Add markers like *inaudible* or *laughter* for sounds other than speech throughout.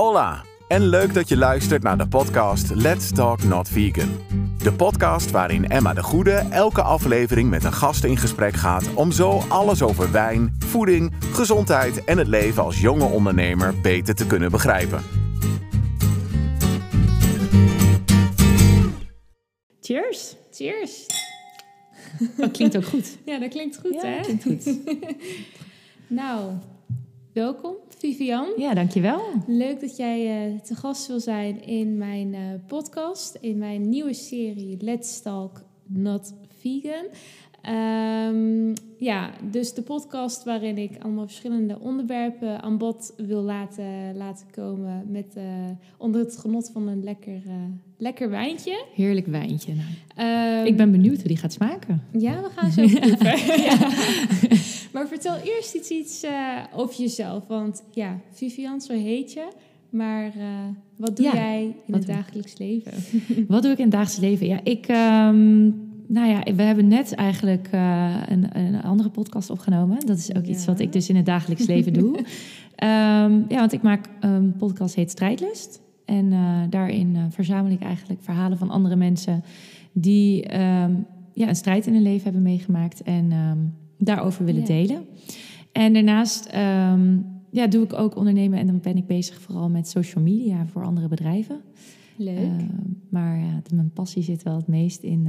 Hola en leuk dat je luistert naar de podcast Let's Talk Not Vegan. De podcast waarin Emma de Goede elke aflevering met een gast in gesprek gaat om zo alles over wijn, voeding, gezondheid en het leven als jonge ondernemer beter te kunnen begrijpen. Cheers. Cheers. Dat klinkt ook goed. *laughs* Ja, dat klinkt goed, Ja, hè? klinkt goed. *laughs* Nou, welkom, Vivian. Ja, dankjewel. Leuk dat jij eh, te gast wil zijn in mijn eh, podcast, in mijn nieuwe serie Let's Talk Not Vegan. Ehm, ja, dus de podcast waarin ik allemaal verschillende onderwerpen aan bod wil laten, laten komen met, eh, onder het genot van een lekker, eh, lekker wijntje. Heerlijk wijntje. Nou, Ehm, ik ben benieuwd hoe die gaat smaken. Ja, we gaan zo *laughs* proeven. *laughs* ja. Maar vertel eerst iets, iets eh, over jezelf. Want ja, Vivian, zo heet je. Maar wat doe Ja, jij in het dagelijks leven? *laughs* Wat doe ik in het dagelijks leven? Ja, ik... ehm, nou ja, we hebben net eigenlijk eh, een, een andere podcast opgenomen. Dat is ook iets wat ik dus in het dagelijks leven doe. *laughs* Ehm, ja, want ik maak een podcast heet Strijdlust. En eh, daarin eh, verzamel ik eigenlijk verhalen van andere mensen... die ehm, ja, een strijd in hun leven hebben meegemaakt... en ehm, daarover willen Ja. delen. En daarnaast ehm, ja, doe ik ook ondernemen... en dan ben ik bezig vooral met social media voor andere bedrijven. Leuk. Maar ja, mijn passie zit wel het meest in,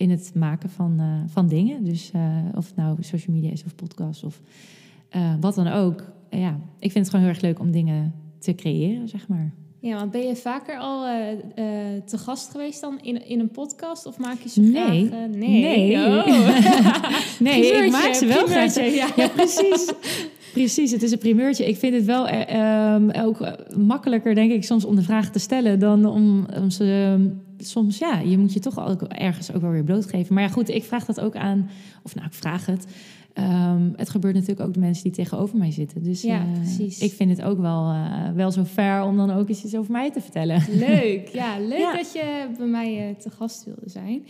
in het maken van, eh, van dingen. Dus eh, of het nou social media is of podcast of eh, wat dan ook. Ja, ik vind het gewoon heel erg leuk om dingen te creëren, zeg maar. ja, want ben je vaker al te gast geweest dan in, in een podcast? Of maak je ze Nee. graag? nee. Nee. Oh. *laughs* *laughs* nee, ik maak ze wel graag. ja. Ja, precies. Precies, het is een primeurtje. Ik vind het wel eh, ehm, ook makkelijker, denk ik, soms om de vragen te stellen dan om, om ze. Soms, ja, je moet je toch ook ergens ook wel weer blootgeven. Maar ja, goed, ik vraag dat ook aan. Of nou, ik vraag het. Ehm, het gebeurt natuurlijk ook de mensen die tegenover mij zitten. Dus Ja, eh, ik vind het ook wel, eh, wel zo fair om dan ook eens iets over mij te vertellen. Leuk, ja, *laughs* leuk Ja. dat je bij mij eh, te gast wilde zijn.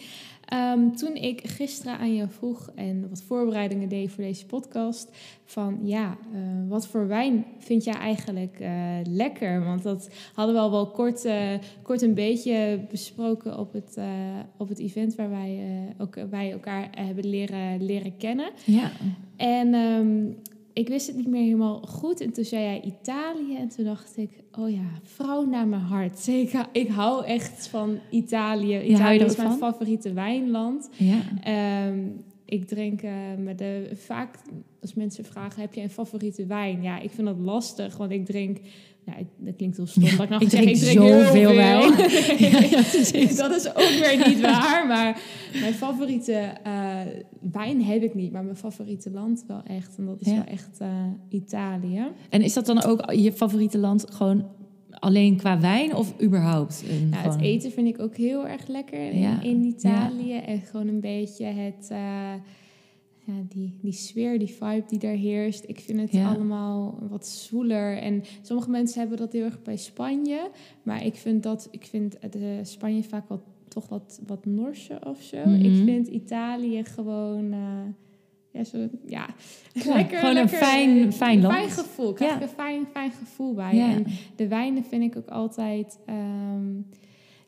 Ehm, toen ik gisteren aan je vroeg en wat voorbereidingen deed voor deze podcast, van ja, eh, wat voor wijn vind jij eigenlijk eh, lekker? Want dat hadden we al wel kort, eh, kort een beetje besproken op het, op het event waar wij, ook, wij elkaar hebben leren, leren kennen. Ja, En ehm, ik wist het niet meer helemaal goed. En toen zei jij Italië. En toen dacht ik, oh ja, vrouw naar mijn hart. *laughs* Ik, ik hou echt van Italië. je Italië is mijn van? favoriete wijnland. ja. Ehm, ik drink eh, met de, vaak als mensen vragen, heb je een favoriete wijn? Ja, ik vind dat lastig, want ik drink... Nou, het- dat klinkt heel stom. dat ik nou ik ga drink zoveel veel. wijn. *laughs* Ja, ja, dat is ook weer niet waar. Maar mijn favoriete eh, wijn heb ik niet. Maar mijn favoriete land wel echt. En dat is Ja. wel echt eh, Italië. En is dat dan ook je favoriete land gewoon alleen qua wijn of überhaupt? Een, Nou, het eten vind ik ook heel erg lekker in, Ja, in Italië. En gewoon een beetje het... eh, ja, die, die sfeer, die vibe die daar heerst. Ik vind het Ja. allemaal wat zwoeler. En sommige mensen hebben dat heel erg bij Spanje. Maar ik vind dat ik vind de Spanje vaak wat, toch wat, wat norser of zo. Mhm. Ik vind Italië gewoon. eh, ja, zo, ja. Ja, gewoon een fijn- fijn land. Fijn gevoel. Ik krijg Ja. er een fijn, fijn gevoel bij. En de wijnen vind ik ook altijd. ehm,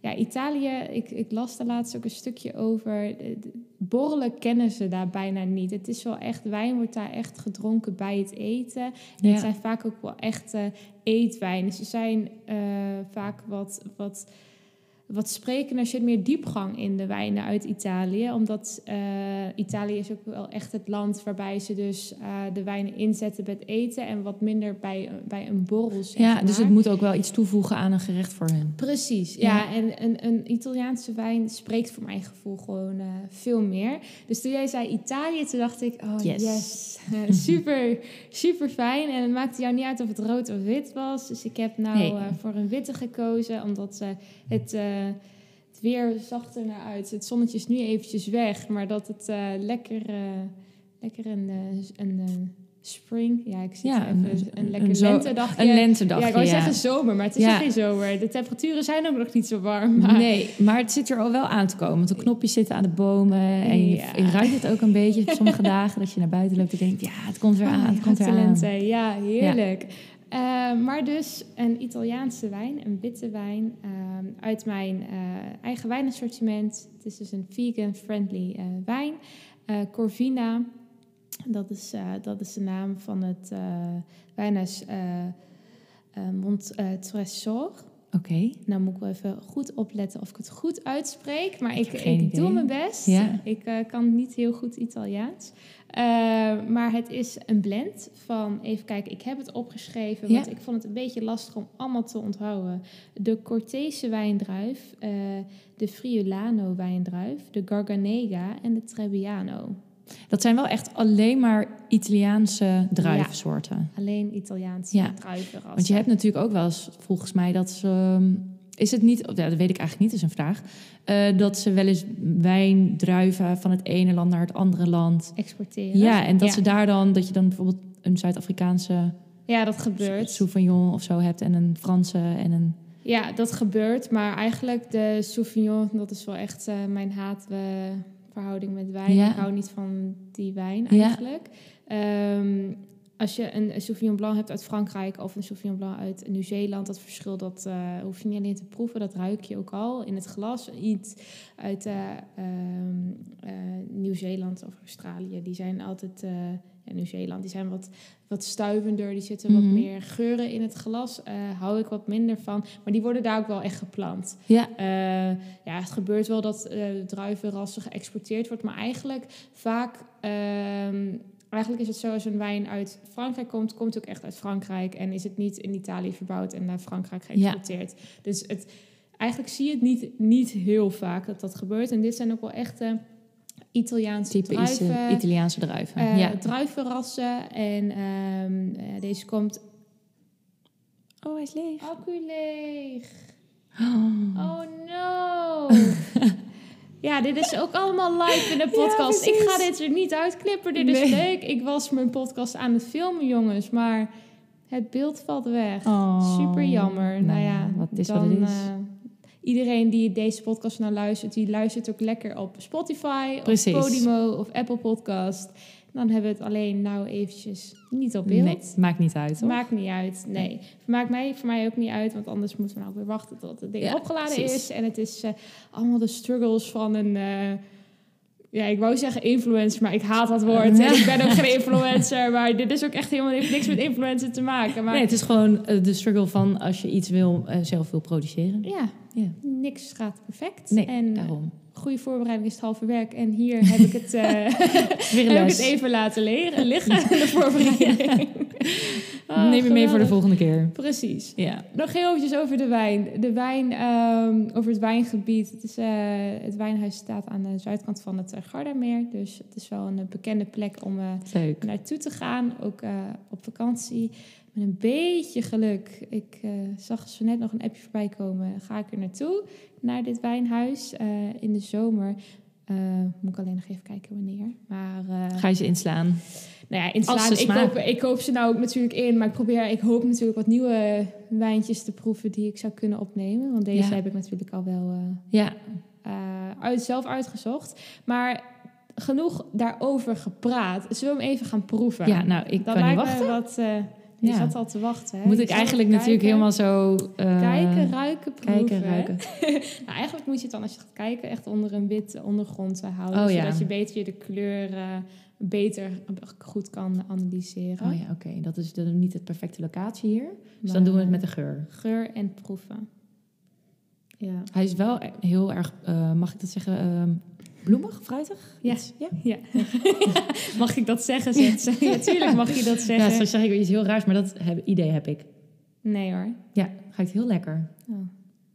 ja, Italië, ik, ik las daar laatst ook een stukje over. De- Borrelen kennen ze daar bijna niet. Het is wel echt, wijn wordt daar echt gedronken bij het eten. En Ja. het zijn vaak ook wel echte eetwijnen. Ze zijn eh, vaak wat, wat, wat spreken. Er zit meer diepgang in de wijnen uit Italië. Omdat eh, Italië is ook wel echt het land waarbij ze dus eh, de wijnen inzetten bij het eten. En wat minder bij, bij een borrel, zeg Ja, maar. dus het moet ook wel iets toevoegen aan een gerecht voor hun. Precies, Ja. ja. En een, een Italiaanse wijn spreekt voor mijn gevoel gewoon eh, veel meer. Dus toen jij zei Italië, toen dacht ik, oh Yes. yes, *laughs* *laughs* super, super fijn. En het maakte jou niet uit of het rood of wit was. Dus ik heb nou Nee. voor een witte gekozen, omdat het, het weer zag er naar uit. Het zonnetje is nu eventjes weg, maar dat het eh, lekker, eh, lekker een, eh, een spring, ja, ik zie Ja, het even, een- lekker lentedagje. Een lentedag. Ja, ik wou zeggen zomer, maar het is Ja. nog geen zomer. De temperaturen zijn ook nog niet zo warm. Maar Nee, maar het zit er al wel aan te komen. Want de knopjes zitten aan de bomen. En je, Ja. je ruikt het ook een beetje op sommige dagen. Dat je naar buiten loopt en denkt, ja, het komt weer aan. Ah, het komt ja, weer aan. lente. Ja, heerlijk. Eh, maar dus een Italiaanse wijn, een witte wijn ehm, uit mijn eh, eigen wijnassortiment. Het is dus een vegan-friendly eh, wijn. Corvina, dat is, dat is de naam van het wijnhuis eh eh, Oké. Nou moet ik wel even goed opletten of ik het goed uitspreek. Maar ik, ik doe mijn best. Ja. Ik eh, kan niet heel goed Italiaans. Eh, maar het is een blend van... Even kijken, ik heb het opgeschreven. Ja. Want ik vond het een beetje lastig om allemaal te onthouden. De Cortese wijndruif. eh, de Friulano wijndruif. De Garganega en de Trebbiano. Dat zijn wel echt alleen maar Italiaanse druivensoorten. Alleen Italiaanse Ja. druiven. Want je hebt natuurlijk ook wel eens, volgens mij, dat ze... ehm, Is het niet, ja, dat weet ik eigenlijk niet, dat is een vraag. eh, dat ze wel eens wijndruiven van het ene land naar het andere land. exporteren. Ja, en dat Ja. ze daar dan, dat je dan bijvoorbeeld een Zuid-Afrikaanse Ja, dat gebeurt. Sauvignon of zo hebt en een Franse en een. Ja, dat gebeurt. Maar eigenlijk de Sauvignon, dat is wel echt eh, mijn haatverhouding met wijn. Ja. Ik hou niet van die wijn Ja. eigenlijk. Ehm, als je een, Sauvignon Blanc hebt uit Frankrijk of een Sauvignon Blanc uit Nieuw-Zeeland, dat verschil dat eh, hoef je niet alleen te proeven, dat ruik je ook al in het glas. Iets uit eh, ehm, eh, Nieuw-Zeeland of Australië, die zijn altijd, ja, Nieuw-Zeeland, die zijn wat, wat stuivender, die zitten wat Mhm. meer geuren in het glas. eh hou ik wat minder van, maar die worden daar ook wel echt geplant. Ja, Eh, ja, het gebeurt wel dat eh druivenrassen geëxporteerd wordt, maar eigenlijk vaak, ehm, eigenlijk is het zo als een wijn uit Frankrijk komt, komt het ook echt uit Frankrijk en is het niet in Italië verbouwd en naar Frankrijk geëxporteerd. Dus het, eigenlijk zie je het niet, niet heel vaak dat dat gebeurt. En dit zijn ook wel echte Italiaanse typische druiven. Italiaanse druiven. eh, ja. druivenrassen en ehm, eh, deze komt Oh, hij is leeg. accu leeg. Oh. Oh no! *laughs* ja, dit is ook allemaal live in de podcast. ik ga dit er niet uitknippen. Dit is leuk. Ik was mijn podcast aan het filmen, jongens. Maar het beeld valt weg. Oh. Super jammer. Nou, Nou, ja, wat is dan, wat het is. eh, iedereen die deze podcast nou luistert, die luistert ook lekker op Spotify, Precies. of Podimo of Apple Podcast. Dan hebben we het alleen nou eventjes niet op beeld. Nee, maakt niet uit. Hoor. Maakt niet uit, nee. Maakt mij, voor mij ook niet uit, want anders moeten we nou weer wachten tot het ding Ja, opgeladen precies. is. En het is eh, allemaal de struggles van een, eh, ja, ik wou zeggen influencer, maar ik haat dat woord. Ja. En ik ben ook geen influencer, maar dit is ook echt helemaal niks met influencer te maken. Maar Nee, het is gewoon eh, de struggle van als je iets wil, eh, zelf wil produceren. ja, Ja. niks gaat perfect. Nee, en daarom. goede voorbereiding is het halve werk. En hier heb ik het, *laughs* een *laughs* heb ik het even laten leren, liggen, *laughs* de voorbereiding. Ah, Neem je mee voor de volgende keer. Precies. Ja. Nog heel eventjes over de wijn. De wijn, ehm, over het wijngebied. Het, is, eh, het wijnhuis staat aan de zuidkant van het eh, Gardameer. Dus het is wel een eh, bekende plek om Leuk. naartoe te gaan. Ook op vakantie. Met een beetje geluk. Ik zag zo net nog een appje voorbij komen. Ga ik er naartoe, naar dit wijnhuis. in de zomer. Moet ik alleen nog even kijken wanneer. Maar Ga je ze inslaan? Nou ja, Als inslaan, ze ik, koop, ik koop ze nou ook natuurlijk in. Maar ik probeer, ik hoop natuurlijk wat nieuwe wijntjes te proeven die ik zou kunnen opnemen. Want deze Ja. heb ik natuurlijk al wel eh, Ja. eh, uit, zelf uitgezocht. Maar genoeg daarover gepraat. Zullen we hem even gaan proeven? ja, nou, ik kan niet wachten. Wat, eh, je Ja. zat al te wachten. Hè? Moet Je ik eigenlijk natuurlijk helemaal zo... Kijken, ruiken, proeven. kijken, ruiken. *laughs* Nou, eigenlijk moet je het dan, als je gaat kijken, echt onder een wit ondergrond houden. Oh, ja. Zodat je beter de kleur eh, beter goed kan analyseren. Oh ja, oké. Dat is dan niet de perfecte locatie hier. Dus dan doen we het met de geur. Geur en proeven. Ja. Hij is wel heel erg, eh, mag ik dat zeggen, ehm, bloemig, fruitig? Ja. Ja. ja. *laughs* mag ik dat zeggen? Zegt ze. Ja, tuurlijk mag je dat Ja, zeggen. straks zeg ik iets heel raars, maar dat heb, idee heb ik. Nee hoor. Ja, ruikt heel lekker. Oh,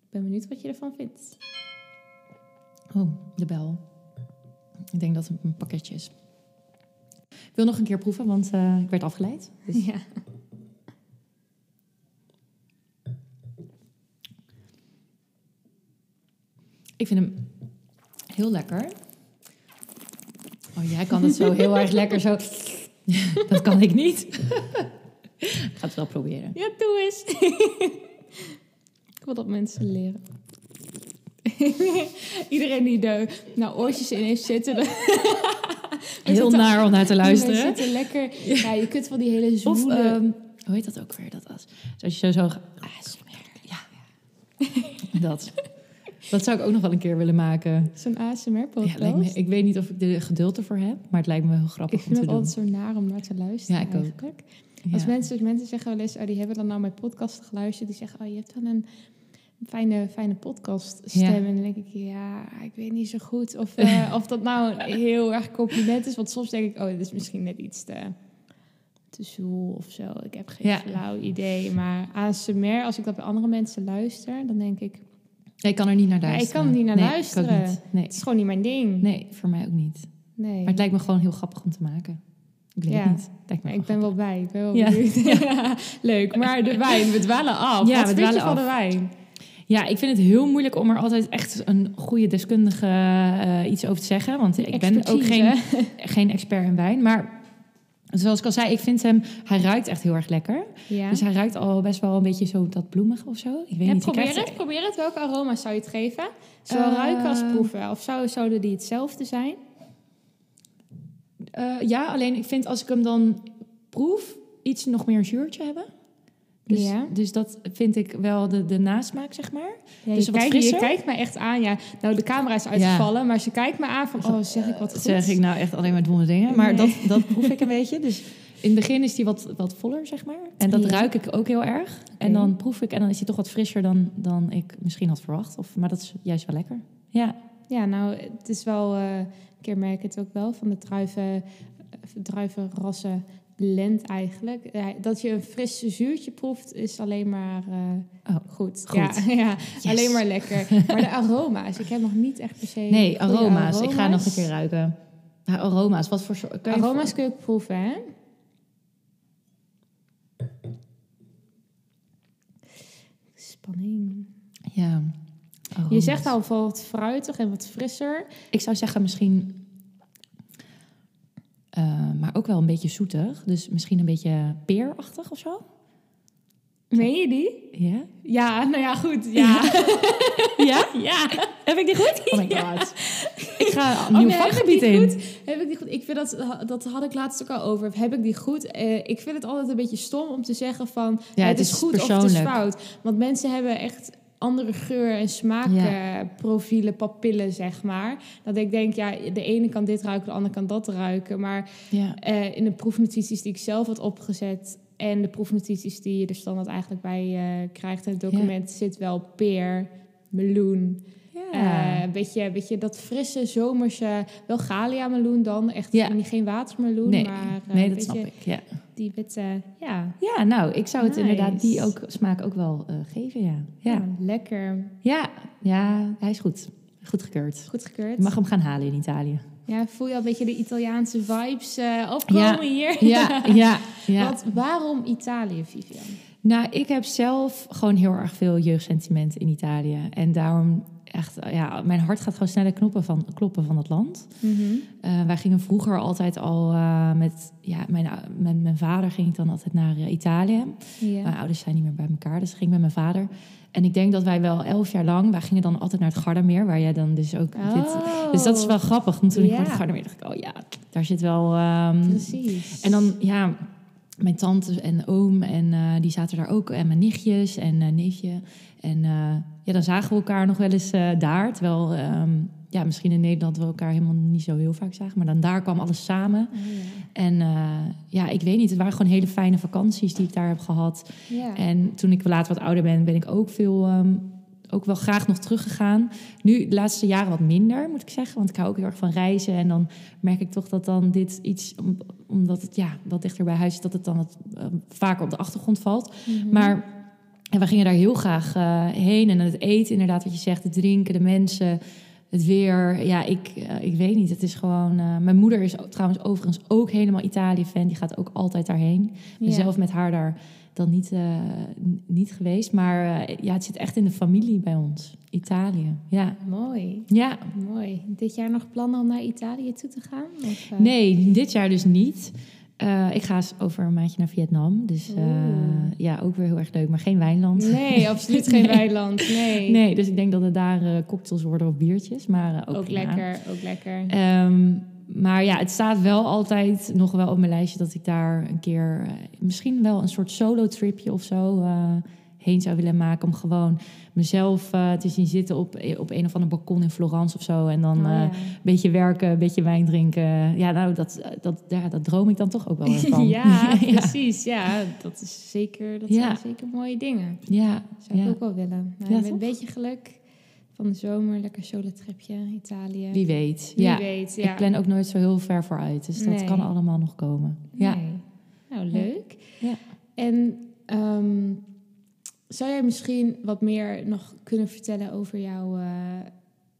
ik ben benieuwd wat je ervan vindt. Oh, de bel. Ik denk dat het een pakketje is. Ik wil nog een keer proeven, want eh, ik werd afgeleid. Dus Ja. ik vind hem heel lekker. Oh, jij kan het zo heel erg lekker zo... *laughs* dat kan ik niet. *laughs* ik ga het wel proberen. ja, doe eens. ik wil dat mensen leren. *laughs* Iedereen die er nou oortjes in heeft zitten. Heel naar om naar te *laughs* We luisteren. zitten lekker. Ja, je kunt wel die hele Of zwoele... ehm, hoe heet dat ook weer? Dat als, als je zo zo... Ja, *laughs* dat. Dat zou ik ook nog wel een keer willen maken. Zo'n ASMR-podcast. Ja, me, ik weet niet of ik er geduld ervoor heb, maar het lijkt me heel grappig ik vind om het te doen. altijd zo naar om naar te luisteren Ja, ik ook. Ja. Als mensen, als mensen zeggen wel eens, oh, die hebben dan nou mijn podcast geluisterd. Die zeggen, oh, je hebt wel een fijne, fijne podcaststem. Ja. En dan denk ik, ja, ik weet niet zo goed of, eh, *laughs* of dat nou een heel erg compliment is. Want soms denk ik, oh, dit is misschien net iets te, te zoel of zo. Ik heb geen Ja. flauw idee. Maar ASMR, als ik dat bij andere mensen luister, dan denk ik, ik kan er niet naar Ja, ik luisteren. kan er niet naar Nee, luisteren. niet. Nee. het is gewoon niet mijn ding. nee, voor mij ook niet. Nee. Maar het lijkt me gewoon heel grappig om te maken. Ik weet Ja. het niet. Het me ik ben wel bij. Ik ben wel Ja. benieuwd. *laughs* Leuk. Maar de wijn, we dwalen af. Ja, Wat we vind je van de wijn? Ja, ik vind het heel moeilijk om er altijd echt een goede deskundige eh, iets over te zeggen. Want ik ben ook geen, *laughs* geen expert in wijn. Maar zoals ik al zei, ik vind hem... Hij ruikt echt heel erg lekker. Ja. Dus hij ruikt al best wel een beetje zo dat bloemig of zo. Ik weet Ja, niet. probeer het, probeer het. Welke aroma's zou je het geven? Zowel Eh, ruiken als proeven. Of zou, zouden die hetzelfde zijn? Eh, ja, alleen ik vind als ik hem dan proef, iets nog meer een zuurtje hebben. Dus, Ja. dus dat vind ik wel de, de nasmaak, zeg maar. Ja, Dus je, wat kijkt, je kijkt me echt aan. Ja. Nou, de camera is uitgevallen, maar ze kijkt me aan van... Oh, zeg ik wat goed? Zeg ik nou echt alleen maar domme dingen. Maar Nee. dat, dat *laughs* proef ik een beetje. Dus in het begin is die wat, wat voller, zeg maar. En dat ruik ik ook heel erg. En dan proef ik en dan is hij toch wat frisser dan, dan ik misschien had verwacht. Of, maar dat is juist wel lekker. Ja, Ja, nou, het is wel... eh, een keer merk ik het ook wel van de druiven, druivenrassen blend eigenlijk. Dat je een fris zuurtje proeft is alleen maar eh, Oh, goed. goed. Ja, *laughs* ja Yes. alleen maar lekker. Maar de aroma's, ik heb nog niet echt per se... Nee, aroma's. Ik ga nog een keer ruiken. Ja, aroma's. Wat voor soort... Aroma's kun je ook proeven, hè? Spanning. Ja. Je zegt al wat fruitig en wat frisser. Ik zou zeggen misschien... eh, maar ook wel een beetje zoetig. Dus misschien een beetje peerachtig of zo. Meen je die? Ja? Ja, nou ja, goed. Ja. Ja? *laughs* ja. Heb ik die goed? Oh my god. Ik ga een Oh, nieuw nee, vakgebied in. goed? Heb ik die goed? Ik vind dat, dat had ik laatst ook al over. Heb ik die goed? Eh, ik vind het altijd een beetje stom om te zeggen van Ja, het, het is goed of het is fout. Want mensen hebben echt andere geur- en Ja. smaakprofielen, papillen, zeg maar. Dat ik denk, ja, de ene kan dit ruiken, de andere kan dat ruiken. Maar Ja. eh, in de proefnotities die ik zelf had opgezet... en de proefnotities die je er standaard eigenlijk bij eh, krijgt in het document... zit wel peer, meloen, eh, een beetje, een beetje dat frisse, zomerse, wel Galia meloen dan. Echt geen watermeloen, nee, maar eh, nee, dat snap ik. Ja. Die witte, ja, ja, nou, ik zou het Nice. inderdaad die ook, smaak ook wel eh, geven, ja. ja. Ja. lekker. ja. Ja, hij is goed. Goed gekeurd. Goed gekeurd. Je mag hem gaan halen in Italië. Ja, voel je al een beetje de Italiaanse vibes eh, opkomen Ja. hier? Ja, ja, *laughs* ja. Want waarom Italië, Vivian? Nou, ik heb zelf gewoon heel erg veel jeugdsentiment in Italië. En daarom echt, ja, mijn hart gaat gewoon sneller knoppen van, kloppen van het land. Eh, wij gingen vroeger altijd al eh, met, ja, mijn, met mijn vader ging ik dan altijd naar eh, Italië. Mijn ouders zijn niet meer bij elkaar, dus ik ging met mijn vader. En ik denk dat wij wel elf jaar lang, wij gingen dan altijd naar het Gardameer, waar jij dan dus ook dit... Oh, Dus dat is wel grappig, toen ik hoorde het Gardameer dacht ik, oh ja, daar zit wel... ehm, Precies. en dan, ja, mijn tante en oom, en eh, die zaten daar ook. En mijn nichtjes en eh, neefje. En eh, ja, dan zagen we elkaar nog wel eens daar. Terwijl, ehm, ja, misschien in Nederland we elkaar helemaal niet zo heel vaak zagen. Maar dan daar kwam alles samen. Oh, ja. En ja, ik weet niet, het waren gewoon hele fijne vakanties die ik daar heb gehad. Ja. En toen ik later wat ouder ben, ben ik ook veel... ehm, ook wel graag nog teruggegaan. Nu, de laatste jaren wat minder, moet ik zeggen. Want ik hou ook heel erg van reizen. En dan merk ik toch dat dan dit iets... om- omdat het ja, wat dichter bij huis is... dat het dan wat eh, vaker op de achtergrond valt. Mhm. Maar en we gingen daar heel graag eh, heen. En het eten, inderdaad, wat je zegt. Het drinken, de mensen, het weer. Ja, ik, eh, ik weet niet. Het is gewoon... eh, mijn moeder is trouwens overigens ook helemaal Italië-fan. Die gaat ook altijd daarheen. Ik ben Ja. zelf met haar daar dan niet, eh, niet geweest. Maar eh, ja, het zit echt in de familie bij ons. Italië, ja. Mooi, Ja, mooi. Dit jaar nog plannen om naar Italië toe te gaan? Of, eh, nee, dit jaar dus niet. Ik ga eens over een maandje naar Vietnam. Dus ja, ook weer heel erg leuk. Maar geen wijnland. Nee, *laughs* absoluut geen Nee. weiland. Nee. Nee, dus ik denk dat het daar cocktails worden of biertjes. Maar ook, ook lekker, ook lekker. Ehm, maar ja, het staat wel altijd nog wel op mijn lijstje dat ik daar een keer eh, misschien wel een soort solo-tripje of zo eh, heen zou willen maken. Om gewoon mezelf eh, te zien zitten op, op een of ander balkon in Florence of zo. En dan Oh, ja. een beetje werken, een beetje wijn drinken. Ja, nou, dat, dat, ja, dat droom ik dan toch ook wel *laughs* van. ja, *laughs* ja. precies. Ja, dat is zeker, dat Ja. zijn zeker mooie dingen. Ja, Zou ik ook wel willen. Maar met een beetje geluk van de zomer, lekker solo-tripje, Italië. Wie weet. Wie ja. weet, ja. Ik plan ook nooit zo heel ver vooruit. Dus dat kan allemaal nog komen. Ja. Nou, leuk. Ja. En ehm, zou jij misschien wat meer nog kunnen vertellen over, jouw eh,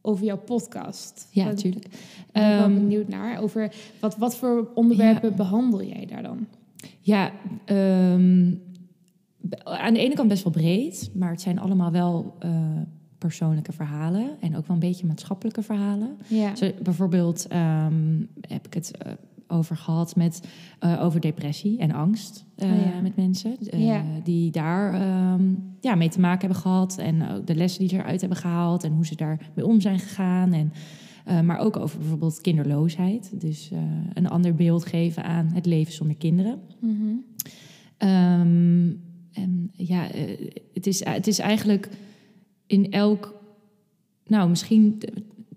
over jouw podcast? Ja, natuurlijk. ben ik wel Ehm, benieuwd naar. Over wat, wat voor onderwerpen Ja. behandel jij daar dan? Ja, ehm, aan de ene kant best wel breed, maar het zijn allemaal wel eh, persoonlijke verhalen en ook wel een beetje maatschappelijke verhalen. Ja. Zo, bijvoorbeeld ehm, heb ik het eh, over gehad met, eh, over depressie en angst eh, Oh ja. met mensen Ja. die daar ehm, ja, mee te maken hebben gehad en ook de lessen die ze eruit hebben gehaald en hoe ze daarmee om zijn gegaan. En, maar ook over bijvoorbeeld kinderloosheid. Dus een ander beeld geven aan het leven zonder kinderen. Mhm. Ehm, en ja, het, is, het is eigenlijk in elk. Nou, misschien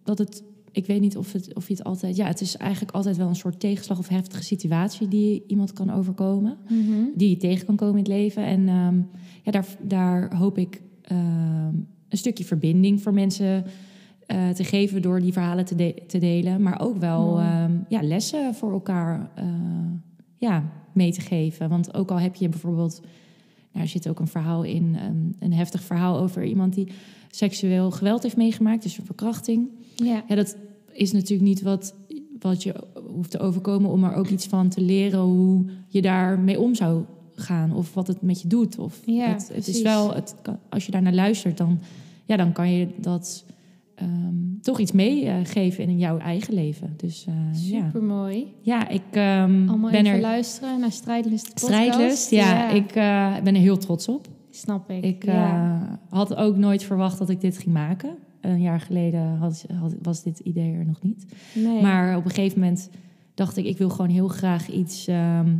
dat het. Ik weet niet of, het, of je het altijd. Ja, het is eigenlijk altijd wel een soort tegenslag of heftige situatie die iemand kan overkomen. Mhm. Die je tegen kan komen in het leven. En ehm, ja, daar, daar hoop ik ehm, een stukje verbinding voor mensen eh, te geven door die verhalen te, de- te delen. Maar ook wel ehm, ja, lessen voor elkaar eh, ja, mee te geven. Want ook al heb je bijvoorbeeld. Er zit ook een verhaal in, ehm, een heftig verhaal over iemand die seksueel geweld heeft meegemaakt, dus een verkrachting. Ja. Ja, dat is natuurlijk niet wat, wat je hoeft te overkomen om er ook iets van te leren hoe je daarmee om zou gaan of wat het met je doet. Of Ja, het, het is wel, het als je daarnaar luistert, dan, ja, dan kan je dat ehm, toch iets meegeven in jouw eigen leven. Dus eh, ja. Super mooi. ja, ik ehm, Allemaal ben even er luisteren naar Strijdlust podcast. strijdlust. Ja, ik eh, ben er heel trots op. snap ik. Ik ja. eh, had ook nooit verwacht dat ik dit ging maken. Een jaar geleden had, had- was dit idee er nog niet. nee. Maar op een gegeven moment dacht ik, ik wil gewoon heel graag iets ehm,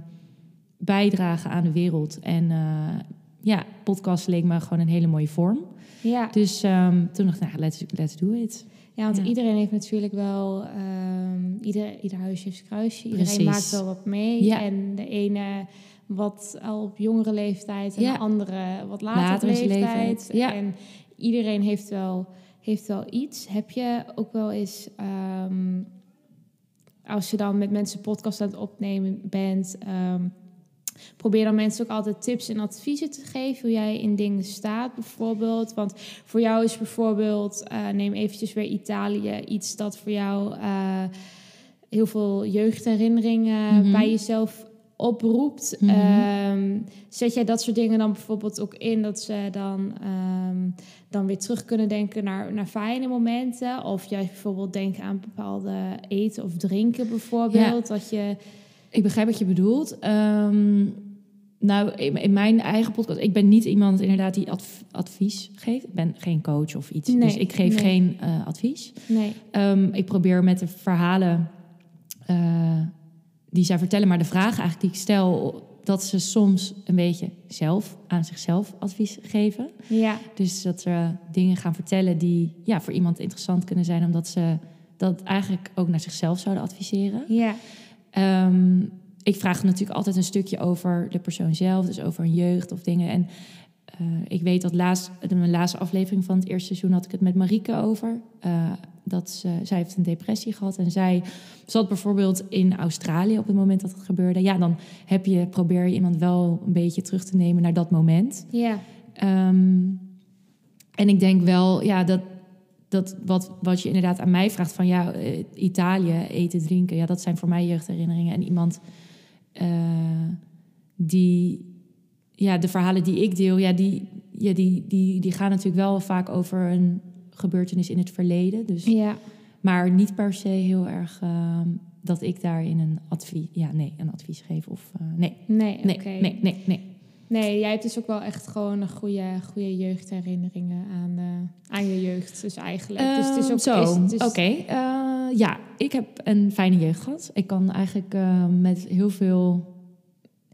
bijdragen aan de wereld. En eh, ja, podcast leek me gewoon een hele mooie vorm. Ja. Dus ehm, toen dacht ik, nou, let's, let's do it. ja, want ja. iedereen heeft natuurlijk wel... ehm, ieder, ieder huisje heeft kruisje. Iedereen Precies. maakt wel wat mee. Ja. En de ene wat al op jongere leeftijd... en de andere wat later, Later leeftijd. leeftijd, ja. En iedereen heeft wel, heeft wel iets. Heb je ook wel eens... ehm, als je dan met mensen podcast aan het opnemen bent... probeer dan mensen ook altijd tips en adviezen te geven... hoe jij in dingen staat bijvoorbeeld. Want voor jou is bijvoorbeeld... eh, neem eventjes weer Italië. Iets dat voor jou eh, heel veel jeugdherinneringen Mhm. bij jezelf oproept. Mhm. Ehm, zet jij dat soort dingen dan bijvoorbeeld ook in... dat ze dan, ehm, dan weer terug kunnen denken naar, naar fijne momenten? Of jij bijvoorbeeld denken aan bepaalde eten of drinken bijvoorbeeld? Dat je... Ik begrijp wat je bedoelt. Ehm, nou, in, mijn eigen podcast, ik ben niet iemand inderdaad die adv- advies geeft. Ik ben geen coach of iets. Nee, dus ik geef nee. geen eh, advies. Nee. Ehm, ik probeer met de verhalen eh, die zij vertellen, maar de vragen eigenlijk die ik stel, dat ze soms een beetje zelf aan zichzelf advies geven. Ja. Dus dat ze dingen gaan vertellen die ja, voor iemand interessant kunnen zijn, omdat ze dat eigenlijk ook naar zichzelf zouden adviseren. Ja. Ehm, ik vraag natuurlijk altijd een stukje over de persoon zelf, dus over een jeugd of dingen. En eh, ik weet dat laatst, in mijn laatste aflevering van het eerste seizoen had ik het met Marieke over. Eh, dat ze, zij heeft een depressie gehad en zij zat bijvoorbeeld in Australië op het moment dat het gebeurde. Ja, dan heb je, probeer je iemand wel een beetje terug te nemen naar dat moment. Ja. Ehm, en ik denk wel, ja, dat, dat wat, wat je inderdaad aan mij vraagt van ja, eh, Italië, eten, drinken, ja, dat zijn voor mij jeugdherinneringen. En iemand eh, die, ja, de verhalen die ik deel, ja, die, ja, die, die, die gaan natuurlijk wel vaak over een gebeurtenis in het verleden. Dus, Ja. Maar niet per se heel erg ehm, dat ik daarin een advies, ja, nee, een advies geef of eh, nee. Nee, Nee, nee, nee. Nee, jij hebt dus ook wel echt gewoon een goede, goede jeugdherinneringen aan, eh, aan je jeugd. Dus eigenlijk. dus het is Ehm, ook zo. Oké. Eh, ja, ik heb een fijne jeugd gehad. Ik kan eigenlijk eh, met heel veel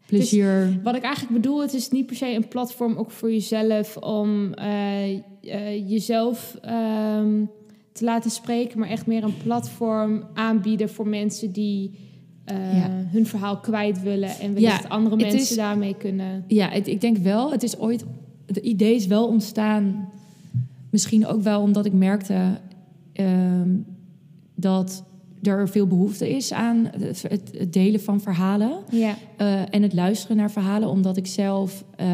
plezier. Wat ik eigenlijk bedoel, het is niet per se een platform ook voor jezelf om jezelf ehm, te laten spreken, maar echt meer een platform aanbieden voor mensen die eh, Ja. hun verhaal kwijt willen en wellicht Ja, andere mensen is- daarmee kunnen. Ja, het- ik denk wel, het is ooit. Het idee is wel ontstaan. Misschien ook wel omdat ik merkte ehm, dat er veel behoefte is aan het, delen van verhalen. Ja, eh, en het luisteren naar verhalen, omdat ik zelf, eh,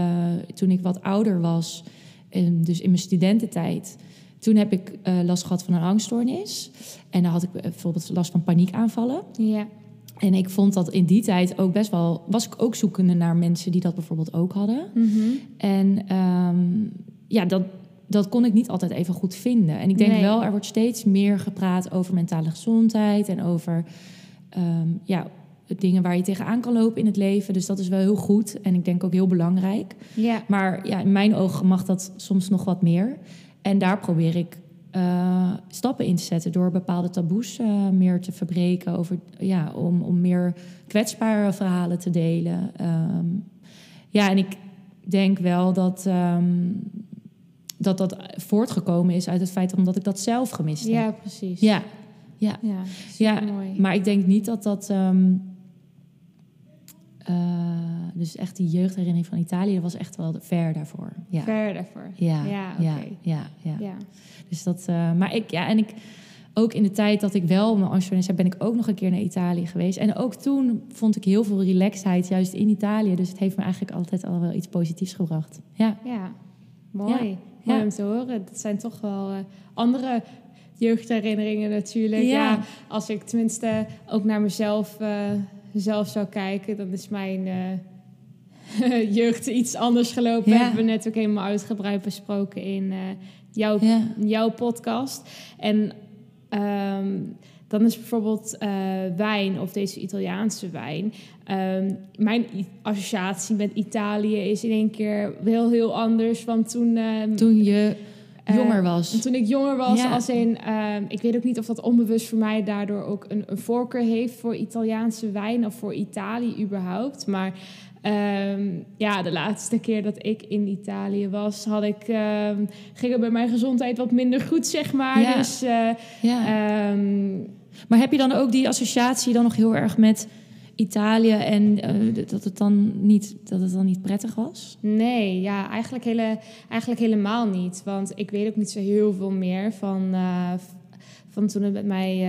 toen ik wat ouder was, en dus in mijn studententijd, toen heb ik last gehad van een angststoornis. En dan had ik bijvoorbeeld last van paniekaanvallen. ja, En ik vond dat in die tijd ook best wel, was ik ook zoekende naar mensen die dat bijvoorbeeld ook hadden. mhm. En ehm, ja, dat, dat kon ik niet altijd even goed vinden. En ik denk Nee. wel, er wordt steeds meer gepraat over mentale gezondheid en over ehm, ja, dingen waar je tegenaan kan lopen in het leven. Dus dat is wel heel goed en ik denk ook heel belangrijk. ja, Maar ja, in mijn ogen mag dat soms nog wat meer. En daar probeer ik eh, stappen in te zetten door bepaalde taboes eh, meer te verbreken. Over, ja, om, om meer kwetsbare verhalen te delen. Ehm, ja, en ik denk wel dat, ehm, dat dat voortgekomen is uit het feit omdat ik dat zelf gemist heb. ja, precies. Ja, ja. ja, Ja, mooi. Maar ik denk niet dat dat. ehm, eh, dus echt die jeugdherinnering van Italië was echt wel ver daarvoor. Ja, Ver daarvoor. ja, Ja, ja, ja, ja. Ja. Dus dat. eh, maar ik, ja, en ik. Ook in de tijd dat ik wel mijn angststoornis heb, ben ik ook nog een keer naar Italië geweest. En ook toen vond ik heel veel relaxedheid juist in Italië. Dus het heeft me eigenlijk altijd al wel iets positiefs gebracht. Ja, Ja, mooi. Mooi om te horen. Dat zijn toch wel eh, andere jeugdherinneringen natuurlijk. Ja. Ja. als ik tenminste ook naar mezelf zelf zou kijken, dan is mijn eh, *laughs* jeugd iets anders gelopen. Ja. Hebben we net ook helemaal uitgebreid besproken in eh, jouw, ja, jouw podcast. En ehm, dan is bijvoorbeeld eh, wijn of deze Italiaanse wijn. Ehm, mijn associatie met Italië is in één keer wel heel anders. Want toen, ehm, toen je jonger was. toen ik jonger was, Ja. als in, ehm, ik weet ook niet of dat onbewust voor mij daardoor ook een, een voorkeur heeft voor Italiaanse wijn of voor Italië überhaupt. Maar ehm, ja, de laatste keer dat ik in Italië was, had ik, ehm, ging het bij mijn gezondheid wat minder goed, zeg maar. Ja. Dus eh, ja. Maar heb je dan ook die associatie dan nog heel erg met Italië en eh, dat, het dan niet, dat het dan niet prettig was? Nee, ja, eigenlijk, hele, eigenlijk helemaal niet. Want ik weet ook niet zo heel veel meer van, eh, van toen het met mij